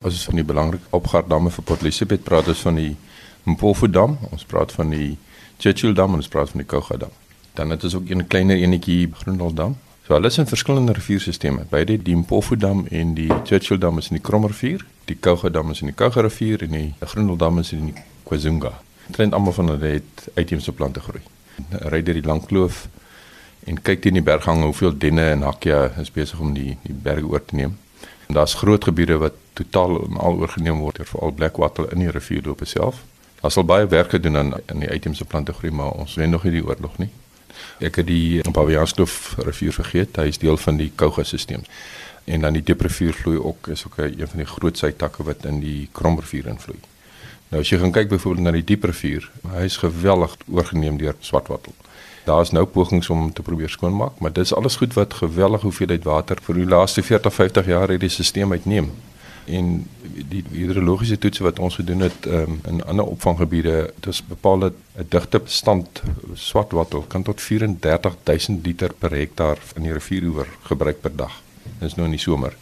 As ons van die belangrike opgaardamme vir Port Elizabeth praat, is van die Mpofu dam, ons praat van die Churchill dam en ons praat van die Kouga dam. Dan het ons ook 'n kleiner enetjie Groendal dam. So hulle is in verskillende rivierstelsels. Beide die Mpofu dam en die Churchill dam is in die Kromrivier, die Kouga dam is in die Kouga rivier en die Groendal dam is in die KwaZunga. Trend almal van hulle het uitheemse plante groei. Ry deur die lang kloof en kyk teen die berghange hoeveel denne en hakja is besig om die die berge oor te neem. Daar's groot gebiede wat totaal en al oorgeneem word deur veral blackwattle in die rivierloop self. Daar sal baie werk gedoen aan in die uitheemse plante groei, maar ons wen nog nie die oorlog nie. Ek het die Pavianskloof rivier vergeet. Hy is deel van die Kouga-stelsel. En dan die Dieprivier vloei ook is ook 'n van die groot sytakke wat in die Kromrivier invloei. Nou as jy gaan kyk byvoorbeeld na die Dieprivier, hy is geweldig oorgeneem deur swartwattle. Daar is nou pogings om te probeer skoonmaak, maar dis alles goed wat geweldig hoeveelheid water vir die laaste 40, 50 jaar hierdie stelsel uitneem. En die hidrologiese toetse wat ons gedoen het um, in ander opvanggebiede, dit is bepaal dat 'n digte stand swartwattel kan tot 34000 liter per hektaar in die rivieroewer gebruik per dag. Dis nou in die somer.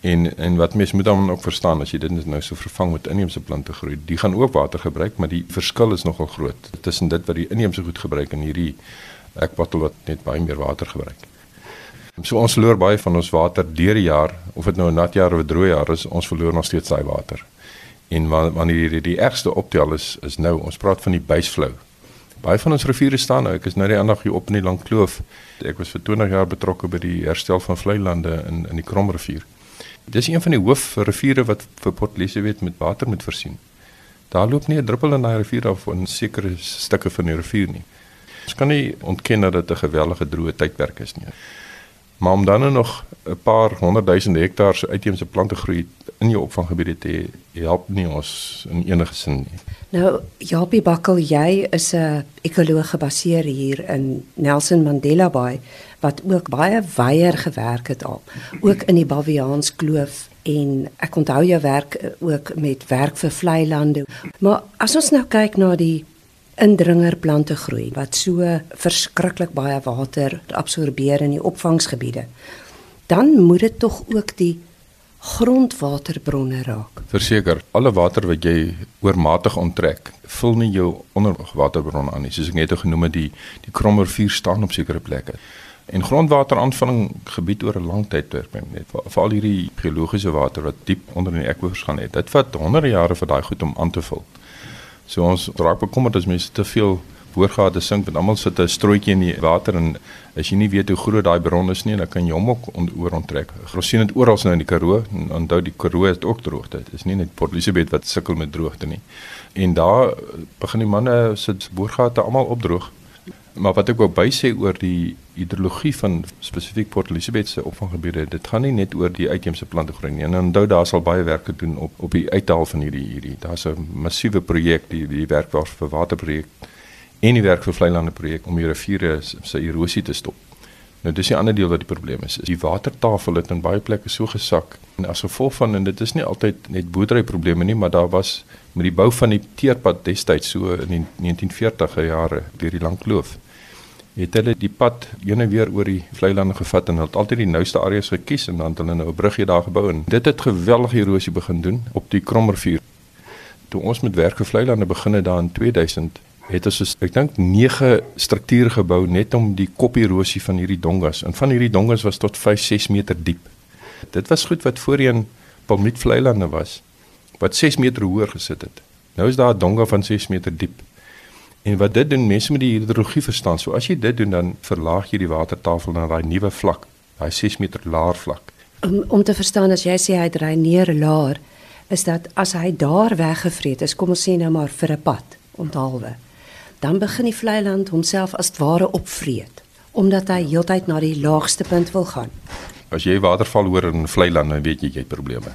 En en wat mense moet dan ook verstaan as jy dit nou so vervang met inheemse plante groei, die gaan ook water gebruik, maar die verskil is nogal groot tussen dit wat die inheemse goed gebruik en hierdie ekwatel wat net baie meer water gebruik. So ons verloor baie van ons water deur die jaar, of dit nou 'n nat jaar of 'n droë jaar is, ons verloor nog steeds daai water. En wanneer die, die ergste optel is is nou, ons praat van die baseflow. Baie van ons riviere staan nou, ek is nou die aandag hier op in die Lang Kloof. Ek was vir 20 jaar betrokke by die herstel van vlei lande in in die Kromrivier. Dis een van die hoofriviere wat vir Port Elizabeth met water moet voorsien. Daar loop nie 'n druppel in daai rivier af in sekere stukke van die rivier nie. Ons kan nie ontken dat dit 'n gewellige droë tydperk is nie. Maar om dan nog 'n paar honderdduisend hektaar se uitheemse plante groei in jou opvanggebiede te help nie ons in enige sin nie. Nou, Japie Bakkel, jy is 'n ekoloog gebaseer hier in Nelson Mandela Bay wat ook baie weier gewerk het al, ook in die Baviaans Kloof en ek onthou jou werk eh, ook met werk vir vlei lande. Maar as ons nou kyk na die indringerplante groei wat so verskriklik baie water absorbeer in die opvangsgebiede. Dan moet dit tog ook die grondwaterbronne raak. Verseker, alle water wat jy oormatig onttrek, vul nie jou onderwaterbronne aan nie. Soos ek net genoem het, die die Kromrivier staan op sekere plekke. En grondwateraanvulling gebied oor 'n lang tydperk net veral hierdie geologiese water wat diep onder in die akwifers gaan het. Dit vat honderde jare vir daai goed om aan te vul. So ons raak bekommerd as mense te veel boorgate sink want almal sit 'n strooitjie in die water en as jy nie weet hoe groot daai bron is nie, dan kan jy hom ook on, oor onttrek. Ons sien dit oral nou in die Karoo onthou die Karoo het ook droogte. Dit is nie net Port Elizabeth wat sukkel met droogte nie. En daar begin die manne sit boorgate almal opdroog. Maar wat ek wou bysê oor die hidrologie van spesifiek Port Elizabeth se opvanggebiede, dit gaan nie net oor die uitheemse plante groei nie. En onthou daar sal baie werk gedoen op op die uithaal van hierdie hierdie. Daar's 'n massiewe projek die die werk vir waterprojek en die werk vir vlei lande projek om die riviere se erosie te stop. Nou dis die ander deel wat die probleem is. Die watertafel het in baie plekke so gesak en as gevolg van en dit is nie altyd net boerdery probleme nie, maar daar was met die bou van die teerpad destyds so in die 1940e jare deur die lang kloof het hulle die pad ene weer oor die vlei lande gevat en het altyd die nouste areas gekies en dan het hulle nou 'n bruggie daar gebou en dit het geweldige erosie begin doen op die Kromrivier. Toe ons met werk vir vlei lande begin het daar in 2000 het ons soos, ek dink 9 strukture gebou net om die kopierosie van hierdie dongas en van hierdie dongas was tot 5 6 meter diep. Dit was goed wat voorheen palmiet vlei lande was wat 6 meter hoër gesit het. Nou is daar 'n donga van 6 meter diep. En wat dit doen, mense met die hidrologie verstaan. So as jy dit doen dan verlaag jy die watertafel na daai nuwe vlak, daai 6 meter laer vlak. Om om te verstaan as jy sê hy dry neer laer, is dat as hy daar weggevreet is, kom ons sê nou maar vir 'n pad onthaalwe. Dan begin die vlei land homself as ware opvreet omdat hy heeltyd na die laagste punt wil gaan. As jy waterval hoor in vlei land, dan weet jy jy het probleme.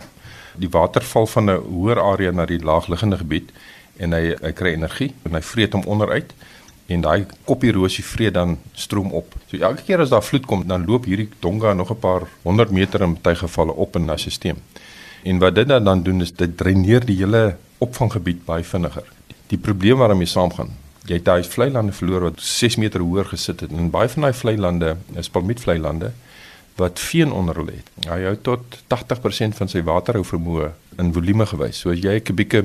Die waterval van 'n hoër area na die laagliggende gebied en hy hy kry energie en hy vreet hom onderuit en daai kopierosie vreet dan stroom op. So elke keer as daar vloed kom, dan loop hierdie donga nog 'n paar 100 meter in baie gevalle op in 'n stelsel. En wat dit dan doen is dit dreineer die hele opvanggebied baie vinniger. Die probleem waarmee saamgaan, jy het daai vlei lande verloor wat 6 meter hoër gesit het en baie van daai vlei lande is palmietvlei lande wat veen onder hulle het. Hy hou tot 80% van sy waterhou vermoë in volume gewys. So as jy 'n kubieke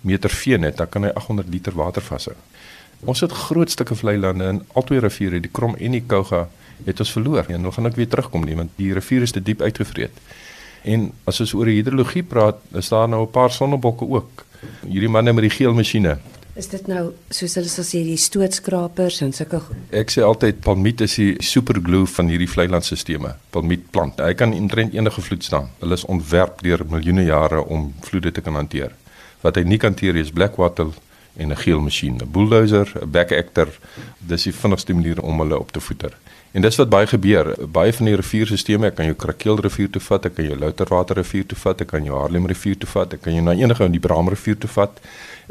meter veen het, dan kan hy 800 liter water vashou. Ons het groot stukke vlei lande in albei riviere, die Krom en die Kouga, het ons verloor. En nou gaan ek weer terugkom nie, want die rivier is te diep uitgevreet. En as ons oor hidrologie praat, is daar nou 'n paar sonnebokke ook. Hierdie manne met die geel masjiene. Is dit nou soos hulle sal sê die stootskrapers en sulke Ek sê altyd palmiet is die superglue van hierdie vleilandstelsels. Palmietplant. Hy kan omtrent enige vloed staan. Hulle is ontwerp deur miljoene jare om vloede te kan hanteer. Wat hy nie kan hanteer is blackwattle en 'n geel masjien, 'n bulldozer, 'n backactor. Dis die vinnigste manier om hulle op te voeter. En dis wat baie gebeur. Baie van die rivierstelsels, ek kan jou Krakeel rivier toe vat, ek kan jou Louterwater rivier toe vat, ek kan jou Haarlem rivier toe vat, ek kan jou na enige in die Braam rivier toe vat.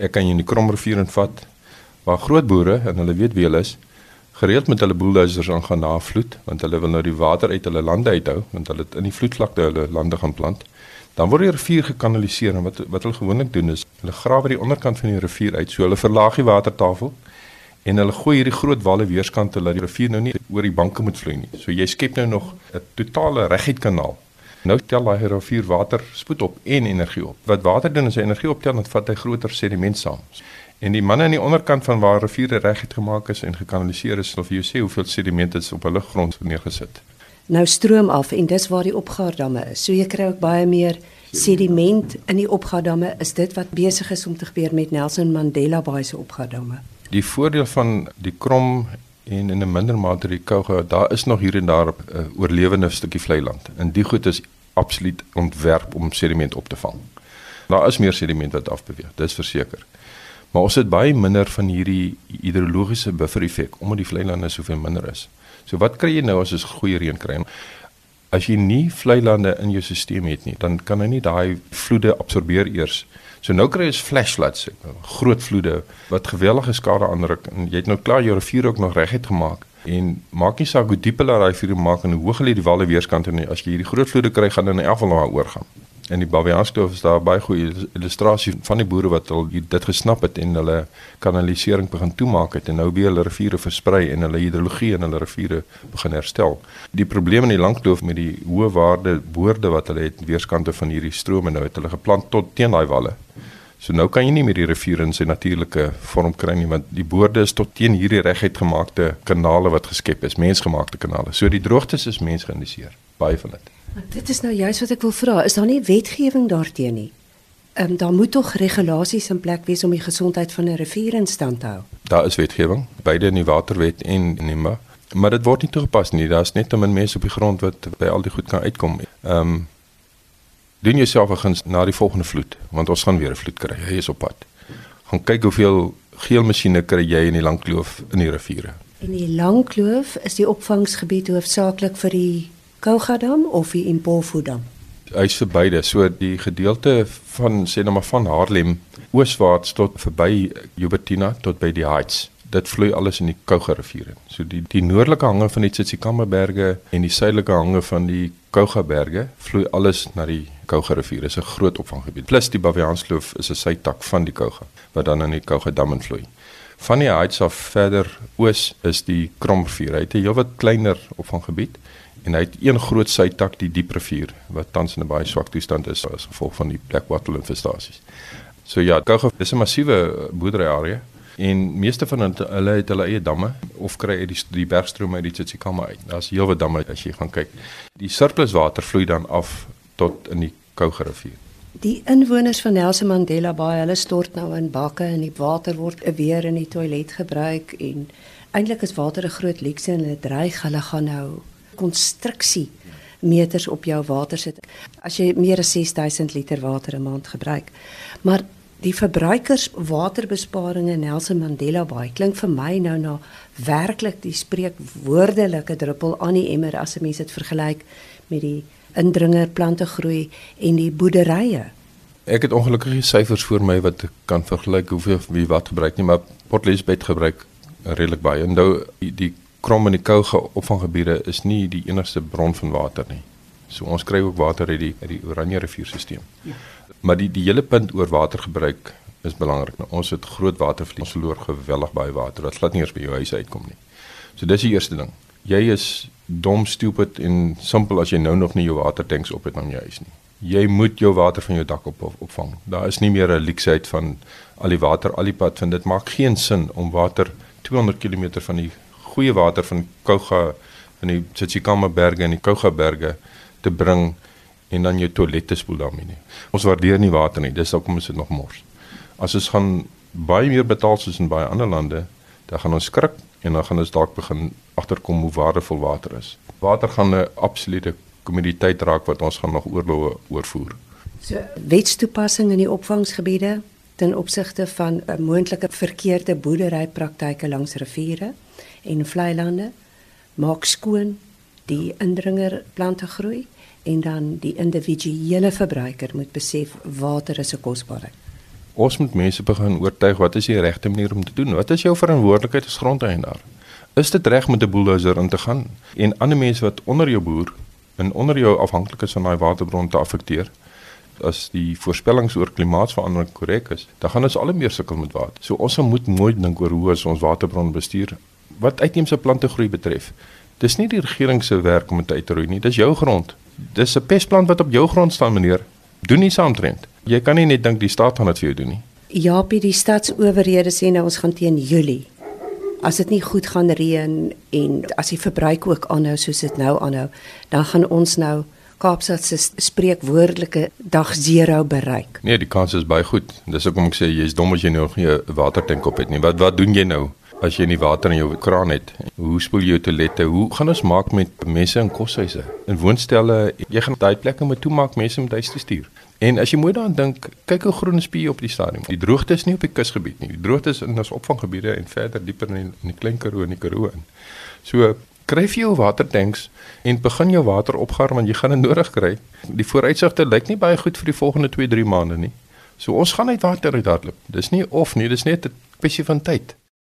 Ek kan jou in die Krom rivier invat waar groot boere en hulle weet wie hulle is gereeld met hulle bulldozers aan gaan na vloed want hulle wil nou die water uit hulle lande uithou want hulle het in die vloedvlakte hulle lande gaan plant. Dan word die rivier gekanaliseer en wat wat hulle gewoonlik doen is hulle grawe die onderkant van die rivier uit so hulle verlaag die watertafel en hulle gooi hierdie groot walle weerskant te laat die rivier nou nie oor die banke moet vloei nie. So jy skep nou nog 'n totale reguit kanaal. Nou tel daai rivier water spoed op en energie op. Wat water doen is hy energie optel en vat hy groter sediment saam. En die manne aan die onderkant van waar riviere reguit gemaak is en gekanaliseer is, sal vir jou sê hoeveel sediment is op hulle grond neergesit. nou stroom af en dis waar die opgaardamme is. So jy kry ook baie meer sediment in die opgaardamme. Is dit wat besig is om te gebeur met Nelson Mandela Bay se opgaardamme? Die voordeel van die krom en in 'n minder mate die Kouga, daar is nog hier en daar 'n uh, oorlewende stukkie vlei land. En die goed is absoluut ontwerp om sediment op te vang. Daar is meer sediment wat afbeweeg, dis verseker. Maar ons het baie minder van hierdie hidrologiese buffer effek omdat die vlei lande soveel minder is. So wat kry jy nou as ons goeie reën kry? As jy nie vlei lande in jou stelsel het nie, dan kan hy nie daai vloede absorbeer eers. So nou kry jy flash floods, groot vloede wat geweldige skade aanruk en jy het nou klaar jou rivier ook nog reguit gemaak. En maak nie saak hoe diep hulle daai rivier maak en hoe hoog hulle die walle weerskante nie, as jy hierdie groot vloede kry, gaan hulle in elk geval nou oorgaan. En die Baviaanskloof is daar baie goeie illustrasie van die boere wat al dit gesnap het en hulle kanalisering begin toemaak het en nou weer hulle riviere versprei en hulle hidrologie in hulle riviere begin herstel. Die probleem in die Langkloof met die hoë waarde boorde wat hulle het weerskante van hierdie strome nou het hulle geplant tot teen daai walle. So nou kan jy nie meer die rivier in sy natuurlike vorm kry nie want die boorde is tot teen hierdie reguit gemaakte kanale wat geskep is, mensgemaakte kanale. So die droogtes is mensgeïnitieer, baie van dit. Maar dit is nou juist wat ek wil vra. Is daar nie wetgewing daarteenoor nie? Ehm um, daar moet tog regulasies in plek wees om die gesondheid van 'n rivier in stand te hou. Daar is wetgewing, beide in die waterwet en in NIMA, maar dit word nie toegepas nie. Daar's net te min mense op die grond wat by al die goed kan uitkom. Ehm um, doen jouself guns na die volgende vloed, want ons gaan weer 'n vloed kry. Hy is op pad. Gaan kyk hoeveel geel masjiene kry jy in die Langkloof in die riviere. En die Langkloof is die opvangsgebied hoofsaaklik vir die Kougadam of die Impofu-dam? Hy's vir beide. So die gedeelte van sê nou maar van Haarlem ooswaarts tot verby Jubertina tot by die Heights. Dit vloei alles in die Kouga rivier in. So die die noordelike hange van die Tsitsikamma-berge en die suidelike hange van die Kouga-berge vloei alles na die Kouga rivier. Dit is 'n groot opvanggebied. Plus die Baviaanskloof is 'n sytak van die Kouga wat dan in die Kouga dam invloei. Van die Heights af verder oos is die Kromrivier. Hy het 'n heelwat kleiner opvanggebied en hy het een groot sytak die Dieprivier wat tans in 'n baie swak toestand is as gevolg van die blackwattle infestasies. So ja, Kouga is 'n massiewe boerderyarea en meeste van hulle het hulle eie damme of kry uit die, die bergstrome uit die Tsitsikamma uit. Daar's heelwat damme as jy gaan kyk. Die surpluswater vloei dan af tot in die Kouga rivier. Die inwoners van Nelson Mandela Bay, hulle stort nou in bakke en die water word weer in die toilet gebruik en eintlik is water 'n groot luukse en hulle dreig hulle gaan nou konstruksie meters op jou water sit as jy meer as 6000 liter water 'n maand gebruik. Maar die verbruikers waterbesparing in Nelson Mandela Bay klink vir my nou na werklik die spreekwoordelike druppel aan die emmer as 'n mens dit vergelyk met die indringer plante groei en die boerderye. Ek het ongelukkige syfers voor my wat kan vergelyk hoeveel wie wat gebruik nie, maar Port Elizabeth gebruik redelik baie. Nou die krom en die kouge opvanggebiede is nie die enigste bron van water nie. So ons kry ook water uit die uit die Oranje rivierstelsel. Ja. Maar die die hele punt oor watergebruik is belangrik. Nou, ons het groot watervloei. Ons verloor geweldig baie water wat glad nie eens by jou huis uitkom nie. So dis die eerste ding. Jy is dom, stupid en simpel as jy nou nog nie jou watertanks op het aan jou huis nie. Jy moet jou water van jou dak op, op opvang. Daar is nie meer 'n leksheid van al die water al die pad vind dit maak geen sin om water 200 km van die goeie water van Kouga van die Tsitsikamma berge en die Kouga berge te bring en dan jou toilette spoel daarmee nie. Ons waardeer nie water nie. Dis hoekom ons dit nog mors. As ons gaan baie meer betaal soos in baie ander lande, dan gaan ons skrik en dan gaan ons dalk begin agterkom hoe waardevol water is. Water gaan 'n absolute kommoditeit raak wat ons gaan nog oorloë oorvoer. So wetstoepassing in die opvangsgebiede ten opsigte van 'n moontlike verkeerde boerderypraktyke langs riviere en vlei lande maak skoon die indringer plante groei en dan die individuele verbruiker moet besef water is 'n kosbaarheid. Ons moet mense begin oortuig wat is die regte manier om te doen? Wat is jou verantwoordelikheid as grondeienaar? Is dit reg met 'n bulldozer in te gaan en ander mense wat onder jou boer en onder jou afhanklik is van daai waterbron te affekteer? As die voorspellings oor klimaatsverandering korrek is, dan gaan ons al meer sukkel met water. So ons moet mooi dink oor hoe ons waterbron bestuur. Wat uitheemse plante groei betref, dis nie die regering se werk om dit uit te roei nie, dis jou grond. Dis 'n pesplant wat op jou grond staan, meneer. Doen nie saamtrend. Jy kan nie net dink die staat gaan dit vir jou doen nie. Jaapie, die stadsowerhede sê nou ons gaan teen Julie. As dit nie goed gaan reën en as die verbruik ook aanhou soos dit nou aanhou, dan gaan ons nou Kaapstad se spreekwoordelike dag 0 bereik. Nee, die kans is baie goed. Dis hoekom ek sê jy's dom as jy nog nie 'n watertank op het nie. Wat wat doen jy nou? As jy nie water in jou kraan het, hoe spoel jy jou toilette? Hoe gaan ons maak met mense in koshuise? In woonstelle, jy gaan daai plekke moet toemaak, mense moet huis toe stuur. En as jy mooi daaraan dink, kyk hoe groen is hier op die stadium. Die droogte is nie op die kusgebied nie. Die droogte is in ons opvanggebiede en verder dieper in die, in die klein Karoo en die Karoo in. So kry jy jou watertanks en begin jou water opgaar want jy gaan dit nodig kry. Die vooruitsigte lyk nie baie goed vir die volgende 2-3 maande nie. So ons gaan uit water uithardloop. Dis nie of nie, dis net 'n kwessie van tyd.